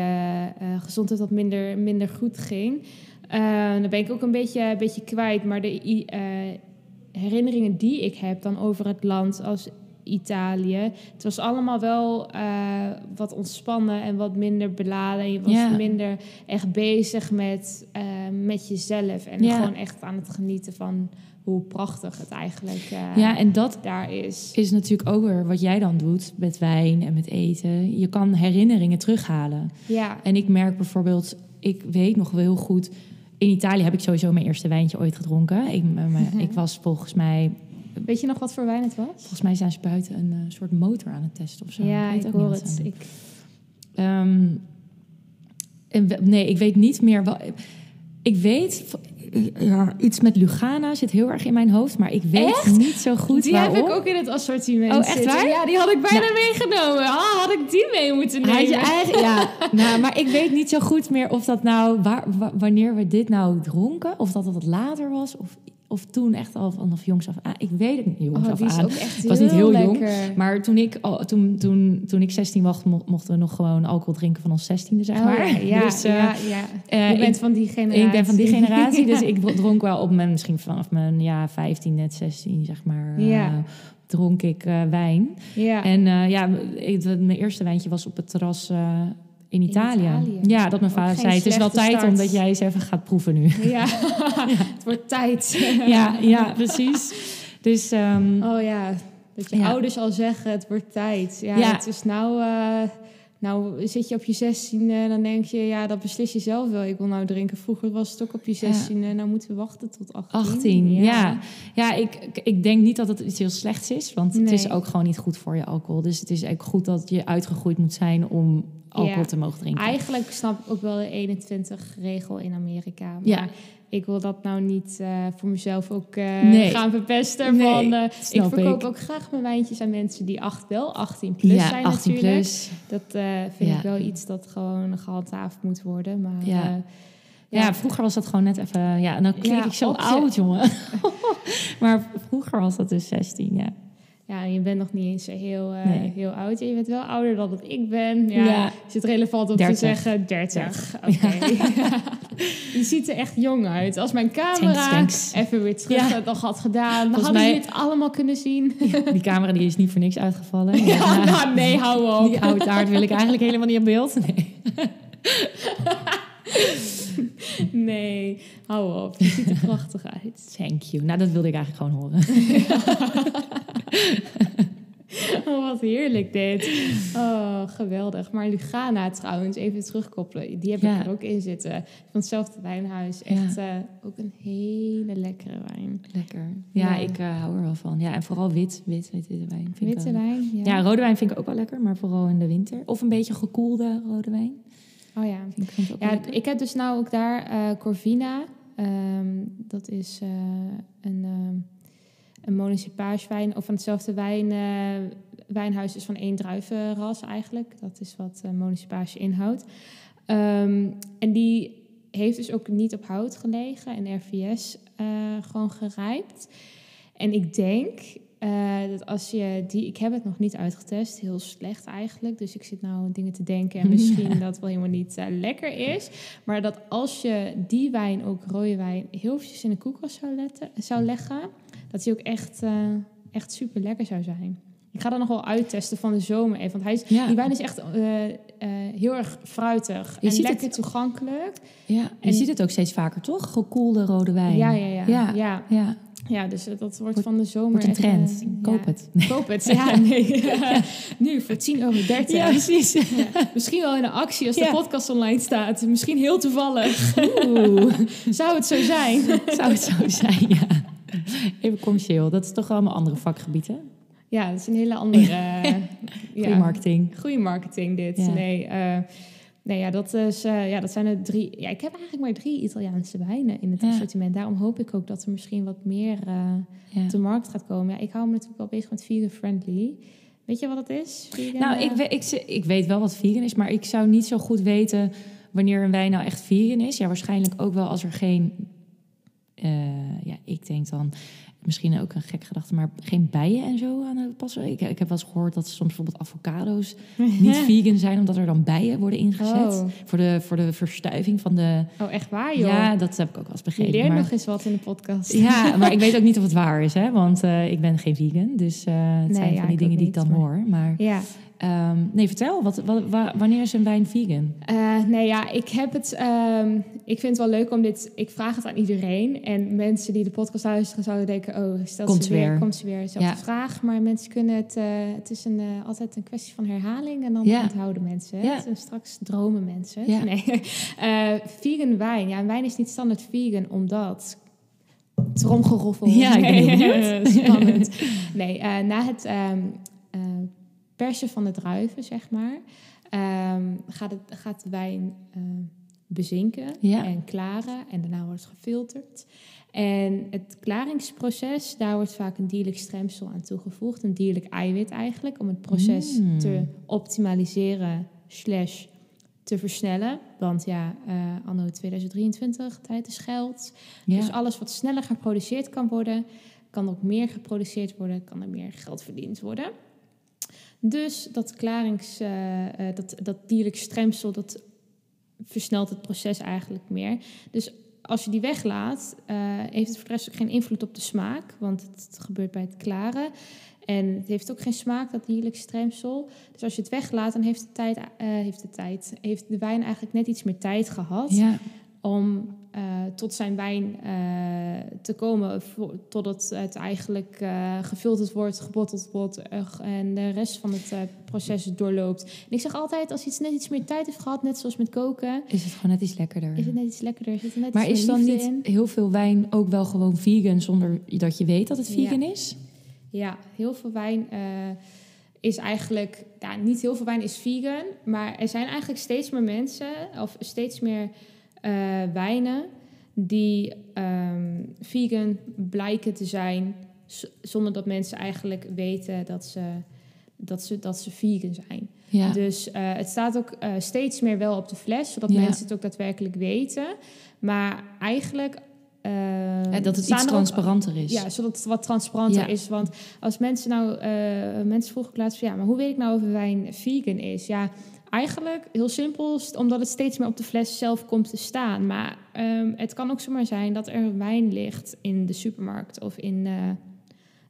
eh, gezondheid wat minder, minder goed ging. Dan ben ik ook een beetje, een beetje kwijt. Maar de herinneringen die ik heb dan over het land als Italië. Het was allemaal wel eh, wat ontspannen en wat minder beladen. Je was minder echt bezig met, eh, met jezelf. En gewoon echt aan het genieten van hoe prachtig het eigenlijk eh, ja, en dat daar is. is natuurlijk ook weer wat jij dan doet met wijn en met eten. Je kan herinneringen terughalen. Ja, En ik merk bijvoorbeeld, ik weet nog wel heel goed. In Italië heb ik sowieso mijn eerste wijntje ooit gedronken. Ik, m- m- ik was volgens mij, weet je nog wat voor wijn het was? volgens mij zijn ze buiten een eh, soort motor aan het testen of zo. ja, ik niet hoor het. Ik, Ehm, nee, ik weet niet meer. Wat, ik weet, ja, iets met Lugana zit heel erg in mijn hoofd, maar ik weet Echt? niet zo goed die waarom. heb ik ook in het assortiment Oh, echt waar? Ja, die had ik bijna Nou. meegenomen. Ah, had ik die mee moeten nemen? Had je eigenlijk, ja, *laughs* nou, maar ik weet niet zo goed meer of dat nou, waar, wa- wanneer we dit nou dronken, of dat wat later was, of, of toen echt al vanaf jongs af aan. Ik weet het niet, jongs Oh, af aan. ook echt Het was niet heel jong. Maar toen ik, toen, toen, toen ik 16 was, mo- mochten we nog gewoon alcohol drinken van ons 16e, zeg Oh, maar. ja, ja, Dus, eh, ja, ja. eh, je bent ik- van die generatie. Ik ben van die generatie, dus *laughs* ik dronk wel op mijn, misschien vanaf mijn ja, 15, net 16, zeg maar, eh, Ja. dronk ik wijn. Ja. En ja, ik, mijn eerste wijntje was op het terras in Italië. Italië. Ja, dat mijn vader zei, het is wel tijd start. omdat jij eens even gaat proeven nu. *laughs* *laughs* ja. het wordt tijd. *laughs* ja, ja, precies. Dus ehm, Oh ja, dat je Ja. ouders al zeggen, het wordt tijd. Ja, Ja. het is nou... eh, nou zit je op je 16 en dan denk je, ja, dat beslis je zelf wel. Ik wil nou drinken. Vroeger was het ook op je 16 en nou moeten we wachten tot 18. 18, ja. Ja, ik, ik- ik denk niet dat het iets heel slechts is. Want het is ook gewoon niet goed voor je alcohol. Dus het is ook goed dat je uitgegroeid moet zijn om alcohol Ja. te mogen drinken. Eigenlijk snap ik ook wel de 21-regel in Amerika. Maar Ja. ik wil dat nou niet eh, voor mezelf ook eh, Nee. gaan verpesten. Nee, van, eh, ik verkoop ik. ook graag mijn wijntjes aan mensen die acht, wel 18 plus ja, zijn 18 natuurlijk. plus. Dat vind ik wel iets dat gewoon gehandhaafd moet worden. Maar Ja. Ja, vroeger was dat gewoon net even... Ja, dan klink ik zo oud, jongen. *laughs* maar vroeger was dat dus 16, ja. Ja, je bent nog niet eens heel, eh, Nee. heel oud. Je bent wel ouder dan dat ik ben. Ja, Ja. Is het relevant om 30. te zeggen 30? Oké. *laughs* je ziet er echt jong uit. Als mijn camera Thanks, thanks. even weer terug Ja. had- nog had gedaan, dan Volgens hadden mij- ze dit allemaal kunnen zien. Die camera die is niet voor niks uitgevallen. *laughs* ja, nou, nee, hou op. Die oude taart wil ik eigenlijk helemaal niet op beeld. Nee. *laughs* Nee, hou op. Je ziet er prachtig uit. Thank you. Nou, dat wilde ik eigenlijk gewoon horen. *laughs* Oh, wat heerlijk dit. Oh, geweldig. Maar Lugana trouwens, even terugkoppelen. Die heb Ja. ik er ook in zitten. Van hetzelfde wijnhuis. Echt eh, ook een hele lekkere wijn. Lekker. Ja, Ja. ik eh, hou er wel van. Ja, en vooral wit. Wit, wit witte wijn. Vind Witte wijn, ja. Ja, rode wijn vind ik ook wel lekker, maar vooral in de winter. Of een beetje gekoelde rode wijn. Oh ja. Vind ik, vind ik ook Ja, ik heb dus nou ook daar eh, Corvina. Ehm, dat is een, ehm een monicipaarswijn. Of van hetzelfde wijn, eh, wijnhuis is van één druivenras eigenlijk. Dat is wat uh, monicipage inhoudt. Ehm, en die heeft dus ook niet op hout gelegen en RVS eh, gewoon gerijpt. En ik denk eh, dat als je die... Ik heb het nog niet uitgetest, heel slecht eigenlijk. Dus ik zit nou dingen te denken en *laughs* misschien dat het wel helemaal niet eh, lekker is. Maar dat als je die wijn, ook rode wijn, heel eventjes in de koelkast zou, letten, zou leggen... dat die ook echt, eh, echt super lekker zou zijn. Ik ga dat nog wel uittesten van de zomer even. Want hij is, Ja. die wijn is echt heel erg fruitig Je en ziet lekker het- toegankelijk. Ja, je En- ziet het ook steeds vaker, toch? Gekoelde rode wijn. Ja, ja, ja. Ja. ja. Ja, Ja, dus dat wordt van de zomer wordt een trend. eh, Koop ja. het. Koop het, *laughs* *laughs* ja. Nee. *laughs* nu voor 10 over 30. Ja, precies. Ja, Misschien wel in een actie als de podcast online staat. Misschien heel toevallig. Oeh, Zou het zo zijn? zou het zo zijn, ja. Even commercieel. Dat is toch allemaal andere vakgebieden. Ja, dat is een hele andere... eh, ja. marketing. Goeie marketing dit. Nee, eh, nee ja, dat is, eh, ja, dat zijn er drie. Ja, ik heb eigenlijk maar drie Italiaanse wijnen in het Ja. assortiment. Daarom hoop ik ook dat er misschien wat meer Ja. op de markt gaat komen. Ja, ik hou me natuurlijk wel bezig met vegan friendly. Weet je wat het is? Vegan, Nou, ik, we- ik, ik weet wel wat vegan is, maar ik zou niet zo goed weten wanneer een wijn nou echt vegan is. Ja, waarschijnlijk ook wel als er geen, eh, ja, ik denk dan misschien ook een gek gedachte, maar geen bijen en zo aan het passen. Ik, ik heb wel eens gehoord dat soms bijvoorbeeld avocado's *laughs* niet vegan zijn, omdat er dan bijen worden ingezet Oh. voor, de, voor de verstuiving van de. Oh, echt waar, joh? Ja, dat heb ik ook wel eens begrepen. maar- nog eens wat in de podcast. Ja, *laughs* maar ik weet ook niet of het waar is, hè? want eh, ik ben geen vegan. Dus eh, het Nee, zijn ja, van die dingen die ik dan maar- hoor. Maar Ja. Ehm, nee, vertel, wat, wat, wa- wanneer is een wijn vegan? Eh, nee, ja, ik heb het. ehm, ik vind het wel leuk om dit. Ik vraag het aan iedereen. En mensen die de podcast luisteren zouden denken: oh, stelt Komt ze weer, weer. komt ze weer dezelfde Ja. vraag. Maar mensen kunnen het. eh, het is een, eh, altijd een kwestie van herhaling en dan Ja. onthouden mensen. Ja. het. En straks dromen mensen. *laughs* Nee. Vegan wijn. Ja, wijn is niet standaard vegan omdat. Tromgeroffel. Ja, ik ben heel *laughs* benieuwd. *laughs* Spannend. Nee, na het ehm, eh, persen van de druiven, zeg maar, ehm, gaat, het, gaat de wijn eh, bezinken Ja. en klaren. En daarna wordt het gefilterd. En het klaringsproces, daar wordt vaak een dierlijk stremsel aan toegevoegd. Een dierlijk eiwit eigenlijk, om het proces Mm. te optimaliseren slash te versnellen. Want ja, eh, anno 2023, tijd is geld. Ja. Dus alles wat sneller geproduceerd kan worden, kan ook meer geproduceerd worden, kan er meer geld verdiend worden. Dus dat klarings, eh, eh, dat, dat dierlijk stremsel, dat versnelt het proces eigenlijk meer. Dus als je die weglaat, eh, heeft het voor de rest ook geen invloed op de smaak, want het gebeurt bij het klaren. En het heeft ook geen smaak, dat dierlijk stremsel. Dus als je het weglaat, dan heeft de, tijd, heeft de tijd, heeft de wijn eigenlijk net iets meer tijd gehad ja. om eh, tot zijn wijn eh, te komen, totdat het eigenlijk eh, gefilterd wordt, gebotteld wordt en de rest van het proces doorloopt. En ik zeg altijd, als iets net iets meer tijd heeft gehad, net zoals met koken, Is het gewoon net iets lekkerder. is het net iets lekkerder. Zit er net maar iets is dan niet in. heel veel wijn ook wel gewoon vegan zonder dat je weet dat het Ja. vegan is? Ja, heel veel wijn. is eigenlijk, ja, niet heel veel wijn is vegan, maar er zijn eigenlijk steeds meer mensen of steeds meer eh, wijnen die ehm, vegan blijken te zijn, zonder dat mensen eigenlijk weten dat ze, dat ze, dat ze vegan zijn. Ja. Dus eh, het staat ook eh, steeds meer wel op de fles, zodat Ja. mensen het ook daadwerkelijk weten. Maar eigenlijk. Ja, dat het iets er ook- transparanter is. ja, zodat het wat transparanter is. Want als mensen nou, mensen vroegen ook laatst van ja, maar hoe weet ik nou of een wijn vegan is? Ja, eigenlijk heel simpel, omdat het steeds meer op de fles zelf komt te staan. Maar ehm, het kan ook zomaar zijn dat er wijn ligt in de supermarkt of in eh,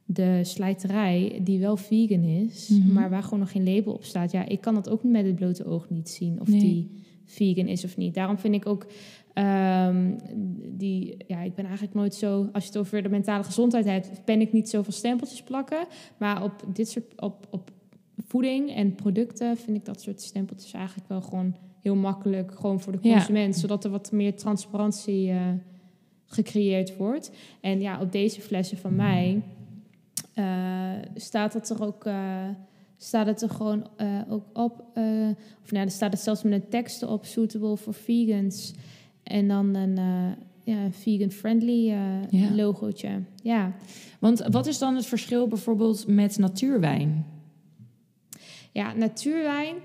de slijterij die wel vegan is, Mhm. maar waar gewoon nog geen label op staat. Ja, ik kan dat ook met het blote oog niet zien of Nee. die vegan is of niet. Daarom vind ik ook ehm, die, ja, ik ben eigenlijk nooit zo, als je het over de mentale gezondheid hebt, ben ik niet zo van stempeltjes plakken. Maar op dit soort, op, op voeding en producten vind ik dat soort stempeltjes eigenlijk wel gewoon heel makkelijk, gewoon voor de Ja. consument, zodat er wat meer transparantie eh, gecreëerd wordt. En ja, op deze flessen van mij eh, staat het er ook. eh, staat het er gewoon ook op. of nou, er staat het zelfs met een tekst op, suitable for vegans. En dan een ja, vegan-friendly Ja. logootje. Ja. Want wat is dan het verschil bijvoorbeeld met natuurwijn? Ja, natuurwijn,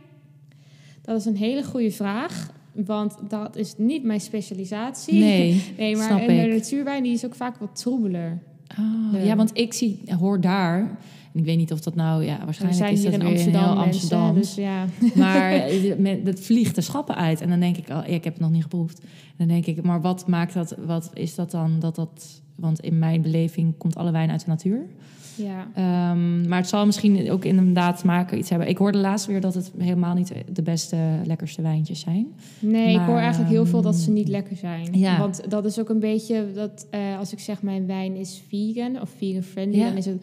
dat is een hele goede vraag. Want dat is niet mijn specialisatie. Nee, *laughs* nee maar snap en de ik. natuurwijn die is ook vaak wat troebeler. Ah. Ja, want ik zie, hoor daar... En ik weet niet of dat nou... Ja, waarschijnlijk is dat in weer Amsterdam, heel Amsterdam. dus ja. *laughs* Maar eh, dat vliegt de schappen uit. En dan denk ik, oh, ja, ik heb het nog niet geproefd. En dan denk ik, maar wat maakt dat, wat is dat dan dat dat... Want in mijn beleving komt alle wijn uit de natuur. ja. Ehm, maar het zal misschien ook inderdaad maken iets hebben. Ik hoorde laatst weer dat het helemaal niet de beste, lekkerste wijntjes zijn. Nee, ik hoor eigenlijk heel veel dat ze ehm, niet lekker zijn. ja. Want dat is ook een beetje dat eh, als ik zeg mijn wijn is vegan of vegan friendly, Ja. dan is het.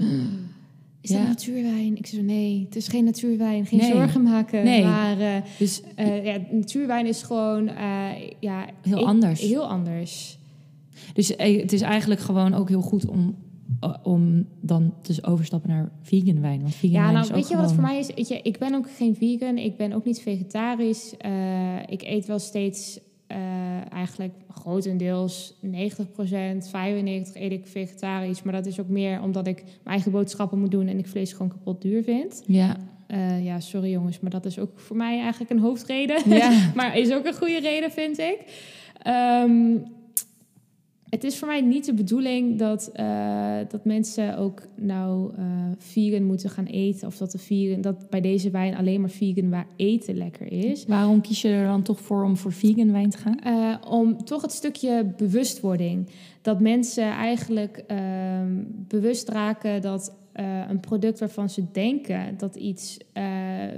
Is dat natuurwijn? Ik zeg nee, het is geen natuurwijn. Geen Nee. zorgen maken. Nee. Maar eh, Dus eh, ja, natuurwijn is gewoon eh, ja, Heel ik- anders. Heel anders. Dus eh, het is eigenlijk gewoon ook heel goed om, om dan dus overstappen naar vegan wijn. Want vegan Ja, wijn nou is weet je wat het voor gewoon- mij is? Weet je, ik ben ook geen vegan, ik ben ook niet vegetarisch. Ik eet wel steeds eh, eigenlijk grotendeels 90%, 95% eet ik vegetarisch. Maar dat is ook meer omdat ik mijn eigen boodschappen moet doen en ik vlees gewoon kapot duur vind. Ja, Eh, ja, sorry jongens, maar dat is ook voor mij eigenlijk een hoofdreden. ja. *laughs* maar is ook een goede reden, vind ik. Ehm, het is voor mij niet de bedoeling dat, eh, dat mensen ook nou eh, vegan moeten gaan eten. Of dat, de vegan, dat bij deze wijn alleen maar vegan waar eten lekker is. Waarom kies je er dan toch voor om voor vegan wijn te gaan? Eh, om toch het stukje bewustwording. Dat mensen eigenlijk ehm, bewust raken dat eh, een product waarvan ze denken dat iets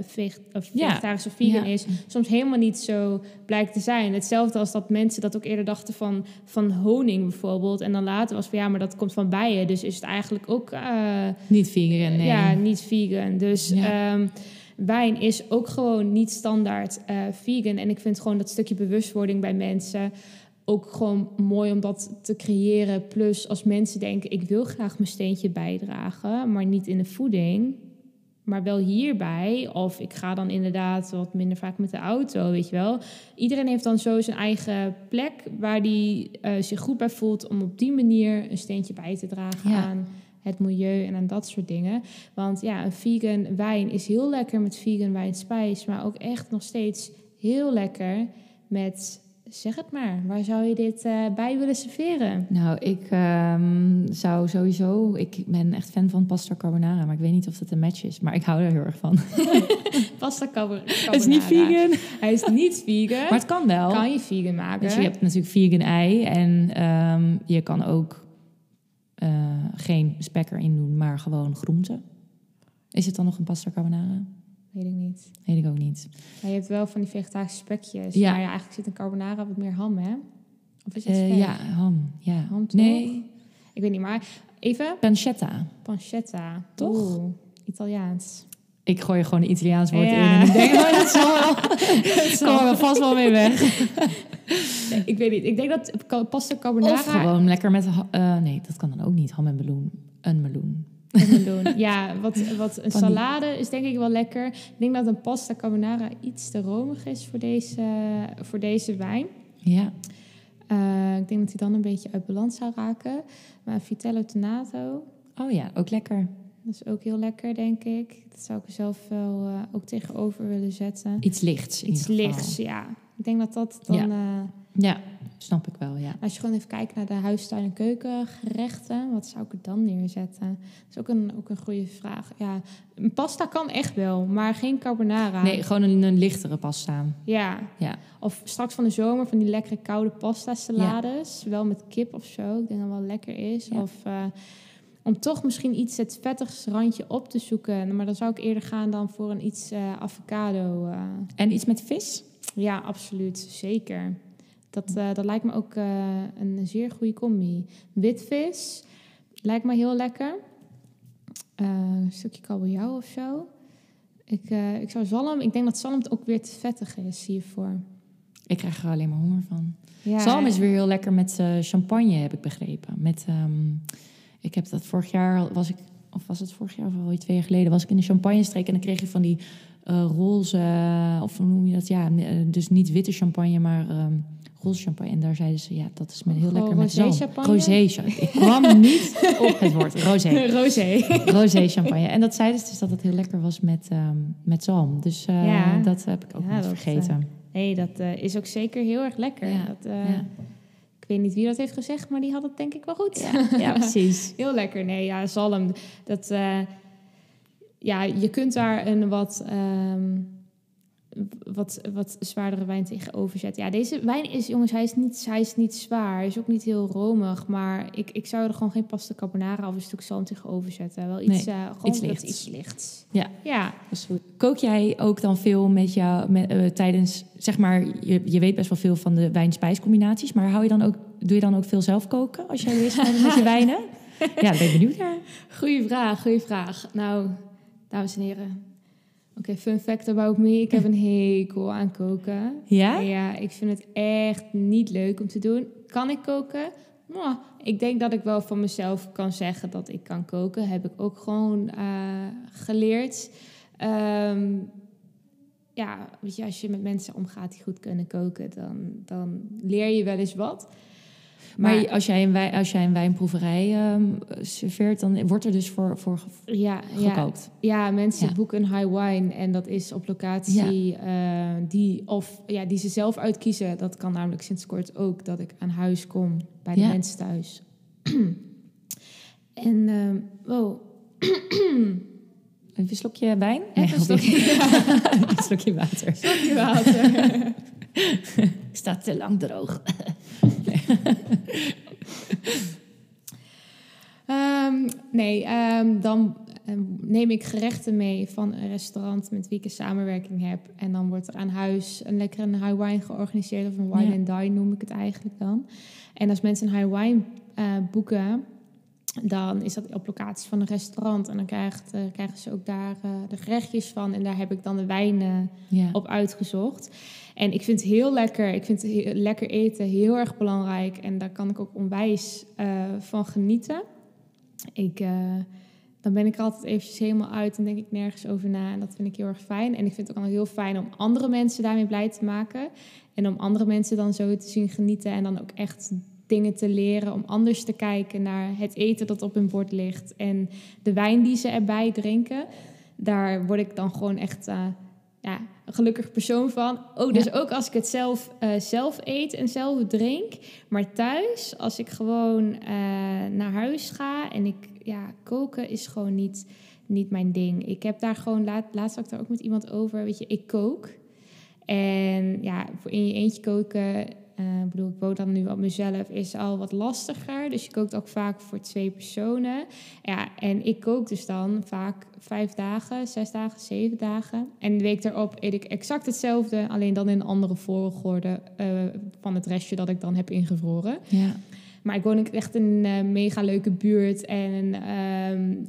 veget- of Ja. vegetarisch of vegan Ja. is, soms helemaal niet zo blijkt te zijn. Hetzelfde als dat mensen dat ook eerder dachten van, van honing bijvoorbeeld. En dan later was van ja, maar dat komt van bijen. Dus is het eigenlijk ook eh, Niet vegan, nee. ja, niet vegan. Dus Ja. ehm, wijn is ook gewoon niet standaard vegan. En ik vind gewoon dat stukje bewustwording bij mensen ook gewoon mooi om dat te creëren. Plus als mensen denken, ik wil graag mijn steentje bijdragen, maar niet in de voeding. Maar wel hierbij. Of ik ga dan inderdaad wat minder vaak met de auto, weet je wel. Iedereen heeft dan zo zijn eigen plek waar die eh, zich goed bij voelt om op die manier een steentje bij te dragen Ja. aan het milieu en aan dat soort dingen. Want ja, een vegan wijn is heel lekker met vegan wijnspijs, maar ook echt nog steeds heel lekker met, zeg het maar, waar zou je dit eh, bij willen serveren? Nou, ik ehm, zou sowieso... Ik ben echt fan van pasta carbonara, maar ik weet niet of dat een match is. Maar ik hou er heel erg van. *laughs* *laughs* Pasta carbo- Het is niet carbonara. vegan, Hij is niet vegan. maar het kan wel. kan je vegan maken. Dus je hebt natuurlijk vegan ei en ehm, je kan ook eh, geen spek erin doen, maar gewoon groenten. Is het dan nog een pasta carbonara? Weet ik niet. Weet ik ook niet. Maar je hebt wel van die vegetarische spekjes. Ja. Maar ja, eigenlijk zit een carbonara wat meer ham, hè? Of is het Eh, spek? ja, ham. Ja. Ham, toch? nee, Ik weet niet, maar even pancetta. pancetta. Toch? Oeh, Italiaans. Ik gooi er gewoon een Italiaans woord Ja. in en ik denk, oh, dat zal wel. *laughs* We vast wel mee weg. Nee, ik weet niet. Ik denk dat pasta Of carbonara... gewoon lekker met... eh, nee, dat kan dan ook niet. Ham en meloen. Een meloen. *laughs* ja, wat, wat een salade is denk ik wel lekker. Ik denk dat een pasta carbonara iets te romig is voor deze, voor deze wijn. Ja. Uh, ik denk dat hij dan een beetje uit balans zou raken. Maar Vitello Tonato. Oh ja, ook lekker. Dat is ook heel lekker, denk ik. Dat zou ik zelf wel uh, ook tegenover willen zetten. Iets lichts. Iets lichts, ja. Ik denk dat dat dan. Ja. Uh, ja, snap ik wel, ja. Als je gewoon even kijkt naar de huistuin- en keukengerechten, wat zou ik er dan neerzetten? Dat is ook een, ook een goede vraag. Ja, een pasta kan echt wel, maar geen carbonara. Nee, gewoon een, een lichtere pasta. Ja. ja. Of straks van de zomer van die lekkere koude pasta salades. Wel met kip of zo. Ik denk dat wel lekker is. Ja. Of uh, om toch misschien iets het vettigs randje op te zoeken. Maar dan zou ik eerder gaan dan voor een iets uh, avocado. Uh. En iets met vis? Ja, absoluut. Zeker. Dat, uh, dat lijkt me ook uh, een zeer goede combi. Witvis lijkt me heel lekker. Uh, een stukje kabeljauw of zo. Ik, ik zou zalm... Ik denk dat zalm ook weer te vettig is hiervoor. Ik krijg er alleen maar honger van. Ja, zalm is weer heel lekker met champagne, heb ik begrepen. Met, um, ik heb dat vorig jaar... Was ik, of was het vorig jaar of al twee jaar geleden... was ik in de champagne-streek en dan kreeg je van die... Roze, of hoe noem je dat? Ja, dus niet witte champagne, maar um, roze champagne. En daar zeiden ze, ja, dat is met heel oh, lekker met zalm. champagne? Rosé champagne. Ik kwam *laughs* niet op het woord. Rosé. *laughs* Rosé. Rosé champagne. En dat zeiden ze dus dat het heel lekker was met, um, met zalm. Dus uh, ja. dat heb ik ook ja, niet dat, vergeten. Uh, nee, dat uh, is ook zeker heel erg lekker. Ja. Dat, ja. Ik weet niet wie dat heeft gezegd, maar die had het denk ik wel goed. Ja, ja *laughs* precies. heel lekker. Nee, ja, zalm. Dat, uh, ja, je kunt daar een wat... Um, wat, wat zwaardere wijn tegenover zetten. Ja, deze wijn is, jongens, hij is niet, hij is niet zwaar. Hij is ook niet heel romig. Maar ik, ik zou er gewoon geen pasta carbonara of een stuk zalm tegenover zetten. Wel iets, nee, uh, gewoon iets lichts. iets lichts. Ja, ja. dat is goed. Kook jij ook dan veel met jou met, uh, tijdens, zeg maar, je, je weet best wel veel van de wijn-spijscombinaties. Maar hou je dan ook, doe je dan ook veel zelf koken als jij is met je wijnen? *laughs* Ja, ben ik benieuwd naar. Goeie vraag, goeie vraag. Nou, dames en heren, Oké, okay, fun fact about me. Ik heb een *laughs* hekel aan koken. Ja? Ja, ik vind het echt niet leuk om te doen. Kan ik koken? Nou, ik denk dat ik wel van mezelf kan zeggen dat ik kan koken. Heb ik ook gewoon uh, geleerd. Um, ja, weet je, als je met mensen omgaat die goed kunnen koken, dan, dan leer je wel eens wat. Maar, maar als, jij een wijn, als jij een wijnproeverij um, serveert, dan wordt er dus voor, voor ja, gekookt. Ja, ja mensen ja. boeken een high wine en dat is op locatie uh, die, of, ja, die ze zelf uitkiezen. Dat kan namelijk sinds kort ook dat ik aan huis kom bij de mensen thuis. *clears throat* en, um, wow. *clears throat* Even een slokje wijn? Even een slokje, *laughs* een slokje water. Slokje water. *laughs* Ik sta te lang droog. *laughs* um, nee, *laughs* um, dan um, neem ik gerechten mee van een restaurant met wie ik een samenwerking heb. En dan wordt er aan huis een lekkere high wine georganiseerd. Of een wine ja. and dine noem ik het eigenlijk dan. En als mensen een high wine uh, boeken, dan is dat op locatie van een restaurant. En dan krijgt, uh, krijgen ze ook daar uh, de gerechtjes van. En daar heb ik dan de wijnen ja. op uitgezocht. En ik vind het heel lekker. Ik vind lekker eten heel erg belangrijk. En daar kan ik ook onwijs uh, van genieten. Ik, uh, dan ben ik er altijd eventjes helemaal uit en denk ik nergens over na. En dat vind ik heel erg fijn. En ik vind het ook heel fijn om andere mensen daarmee blij te maken. En om andere mensen dan zo te zien genieten. En dan ook echt dingen te leren. Om anders te kijken naar het eten dat op hun bord ligt. En de wijn die ze erbij drinken. Daar word ik dan gewoon echt... Uh, ja, een gelukkig persoon van. Oh, dus ja. ook als ik het zelf, uh, zelf eet en zelf drink. Maar thuis, als ik gewoon uh, naar huis ga en ik... Ja, koken is gewoon niet, niet mijn ding. Ik heb daar gewoon... Laat, laatst had ik daar ook met iemand over. Weet je, ik kook. En ja, voor in je eentje koken... Uh, ik bedoel, ik woon dan nu op mezelf, is al wat lastiger. Dus je kookt ook vaak voor twee personen. Ja, en ik kook dus dan vaak vijf dagen, zes dagen, zeven dagen. En de week daarop eet ik exact hetzelfde, alleen dan in een andere volgorde uh, van het restje dat ik dan heb ingevroren. Ja. Maar ik woon echt in een uh, mega leuke buurt en um,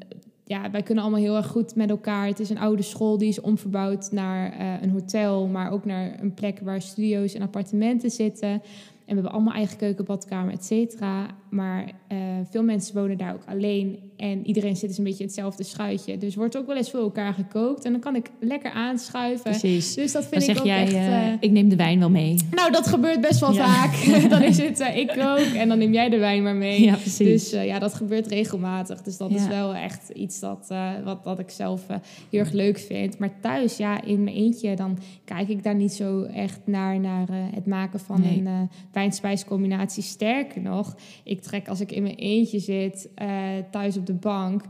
ja, wij kunnen allemaal heel erg goed met elkaar. Het is een oude school die is omverbouwd naar uh, een hotel, maar ook naar een plek waar studio's en appartementen zitten. we hebben allemaal eigen keuken, badkamer, et cetera. Maar eh, veel mensen wonen daar ook alleen. En iedereen zit dus een beetje in hetzelfde schuitje. Dus wordt ook wel eens voor elkaar gekookt. En dan kan ik lekker aanschuiven. Precies. Dus dat Dan vind ik zeg ook jij, echt... eh, ik neem de wijn wel mee. nou, dat gebeurt best wel Ja. vaak. *laughs* *laughs* dan is het, ik kook en dan neem jij de wijn maar mee. Ja, precies. Dus ja, dat gebeurt regelmatig. Dus dat is wel echt iets dat, wat, wat ik zelf heel erg leuk vind. Maar thuis, ja, in mijn eentje, dan kijk ik daar niet zo echt naar, naar het maken van Nee. een wijn-spijscombinatie. Sterker nog, ik trek als ik in mijn eentje zit, eh, thuis op de bank...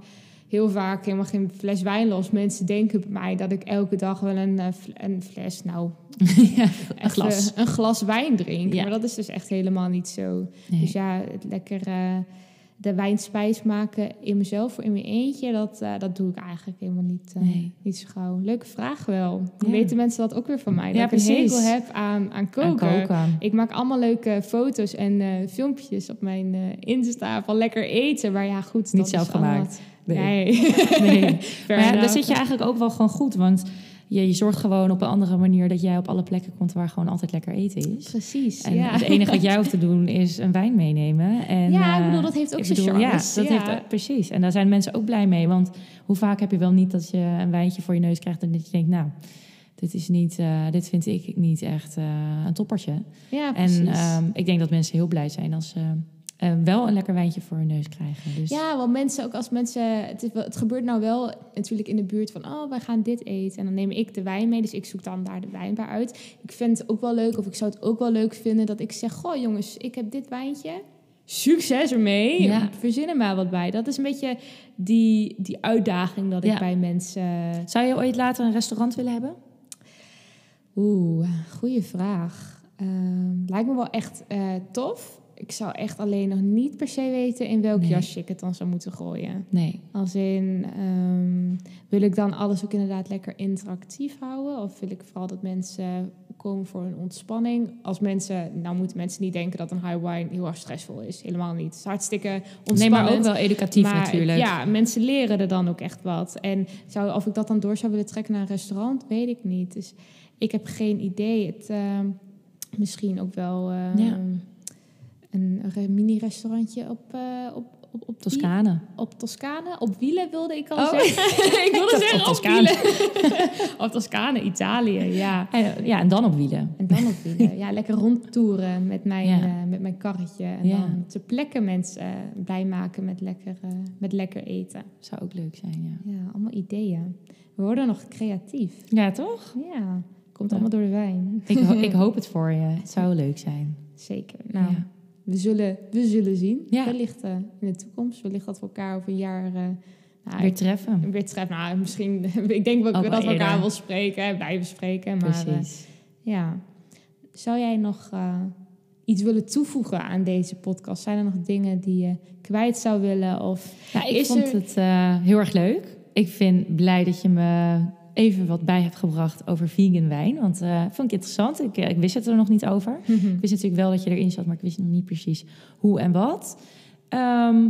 Heel vaak helemaal geen fles wijn los. Mensen denken bij mij dat ik elke dag wel een, eh, een fles, nou, *laughs* ja, een glas. eh, een glas wijn drink. Ja. Maar dat is dus echt helemaal niet zo. Nee. Dus ja, het lekker de wijnspijs maken in mezelf voor in mijn eentje, dat, eh, dat doe ik eigenlijk helemaal niet, eh, Nee. niet zo gauw. Leuke vraag wel. Ja. weten mensen dat ook weer van mij. Dat Ja, ik een hekel heb aan, aan koken. Aan koken. Ik maak allemaal leuke foto's en eh, filmpjes op mijn Insta van lekker eten. Maar ja, goed. Niet zelf allemaal- gemaakt. Nee. Nee. *laughs* *laughs* Maar ja, daar zit je eigenlijk ook wel gewoon goed. Want je, je zorgt gewoon op een andere manier dat jij op alle plekken komt waar gewoon altijd lekker eten is. Precies, En ja. het enige wat jij hoeft te *laughs* doen is een wijn meenemen. En, Ja, ik eh, bedoel, dat heeft ook zijn bedoel, Ja, dat ja. heeft ook- precies. En daar zijn mensen ook blij mee. Want hoe vaak heb je wel niet dat je een wijntje voor je neus krijgt en dat je denkt, nou, dit is niet, eh, dit vind ik niet echt eh, een toppertje. Ja, precies. En ehm, ik denk dat mensen heel blij zijn als ze eh, wel een lekker wijntje voor hun neus krijgen. Dus Ja, want mensen, ook als mensen, het, is wel, het gebeurt nou wel natuurlijk in de buurt van, oh, wij gaan dit eten. En dan neem ik de wijn mee, dus ik zoek dan daar de wijnbar uit. Ik vind het ook wel leuk, of ik zou het ook wel leuk vinden dat ik zeg, goh jongens, ik heb dit wijntje. Succes ermee. Ja. Verzin er maar wat bij. Dat is een beetje die, die uitdaging dat ik Ja. bij mensen... Zou je ooit later een restaurant willen hebben? Oeh, goede vraag. Ehm, lijkt me wel echt eh, tof. Ik zou echt alleen nog niet per se weten in welk Nee. jasje ik het dan zou moeten gooien. Nee. Als in, ehm, wil ik dan alles ook inderdaad lekker interactief houden? Of wil ik vooral dat mensen komen voor een ontspanning? Als mensen, nou moeten mensen niet denken dat een high wine heel erg stressvol is. Helemaal niet. Het is hartstikke ontspannend. Nee, maar ook wel educatief Maar natuurlijk. Ja, mensen leren er dan ook echt wat. En zou, of ik dat dan door zou willen trekken naar een restaurant, weet ik niet. Dus ik heb geen idee. Het, ehm, misschien ook wel ehm, Ja. Een, een mini-restaurantje op, eh, op, op, op Toscane. op Toscane, op wielen wilde ik al Oh. zeggen. *laughs* ik wilde zeggen op op Toscane. *laughs* op Toscane, Italië, ja. En, ja, en dan op wielen. En dan op wielen. Ja, lekker rondtoeren met mijn, Ja. eh, met mijn karretje. En Ja. dan ter plekke mensen eh, blij maken met lekker, eh, met lekker eten. Zou ook leuk zijn, ja. Ja, allemaal ideeën. We worden nog creatief. Ja, toch? Ja, komt Ja. allemaal door de wijn. Ik, ho- ik *laughs* hoop het voor je. Het zou leuk zijn. Zeker. Nou, Ja. We, zullen, we zullen zien. Ja. Wellicht eh, in de toekomst. Wellicht dat we elkaar over een jaar... eh, nou, Weer treffen. weer treffen. Nou, misschien, *laughs* ik denk wel Ook dat we elkaar wel spreken en blijven spreken. Maar eh, ja, zou jij nog iets willen toevoegen aan deze podcast? Zijn er nog dingen die je kwijt zou willen? Of Ja, ik vond er- het heel erg leuk. Ik vind blij dat je me even wat bij hebt gebracht over vegan wijn. Want eh vond ik interessant. Ik, eh, ik wist het er nog niet over. Ik wist natuurlijk wel dat je erin zat, maar ik wist nog niet precies hoe en wat. Ehm,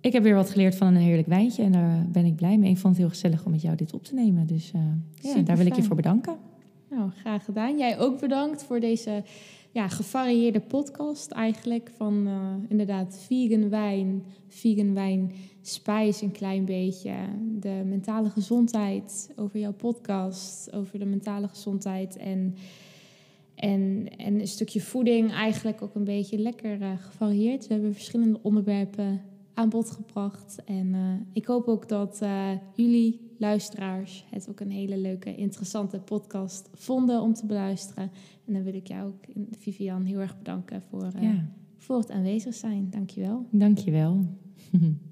ik heb weer wat geleerd van een heerlijk wijntje en daar ben ik blij mee. Ik vond het heel gezellig om met jou dit op te nemen. Dus eh, ja, daar wil ik je voor bedanken. Nou, graag gedaan. Jij ook bedankt voor deze ja, gevarieerde podcast eigenlijk. Van eh, inderdaad vegan wijn, vegan wijn, spijs een klein beetje. De mentale gezondheid, over jouw podcast, over de mentale gezondheid. En, en, en een stukje voeding eigenlijk ook een beetje lekker eh, gevarieerd. We hebben verschillende onderwerpen aan bod gebracht. En eh, ik hoop ook dat eh, jullie luisteraars het ook een hele leuke, interessante podcast vonden om te beluisteren. En dan wil ik jou ook, Vivian, heel erg bedanken voor, Ja, voor het aanwezig zijn. Dankjewel. dank *laughs*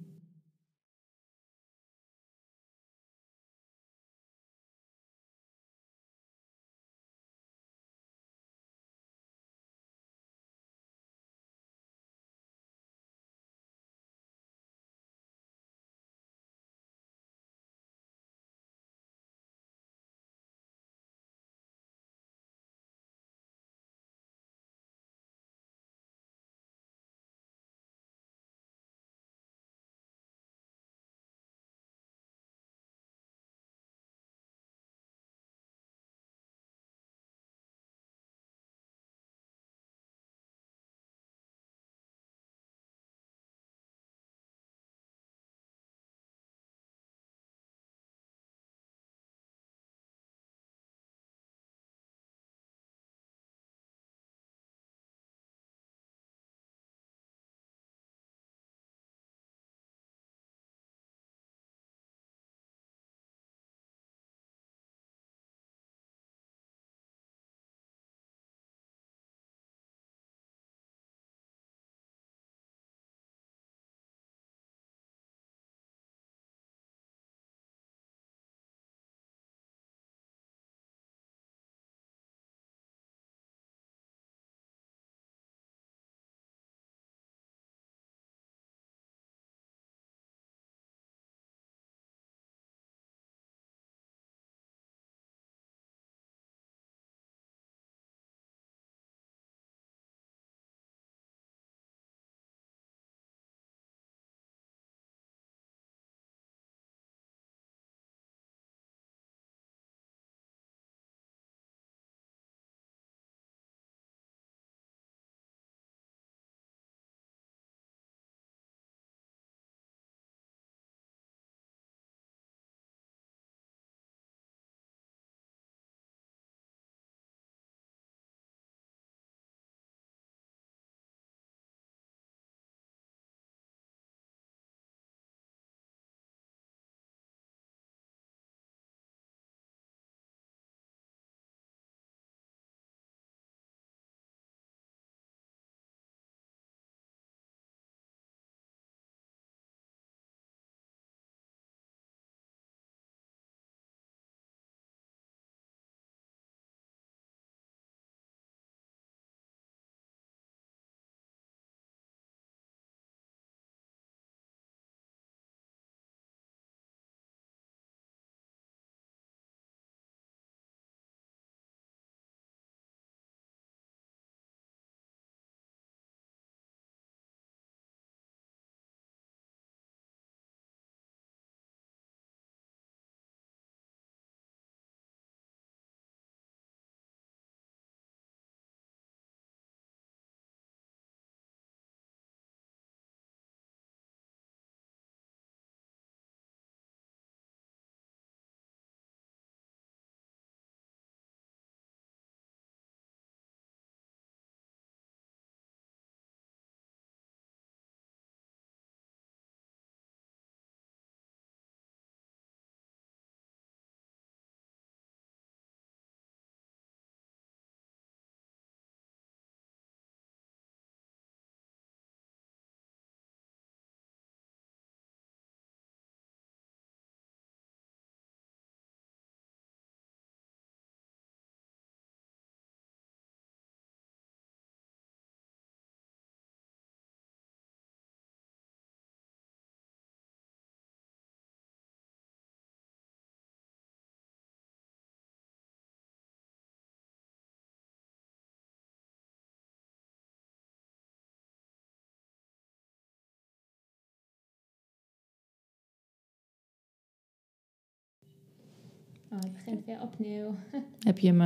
Oh, het begint weer opnieuw. *laughs* Heb je eh,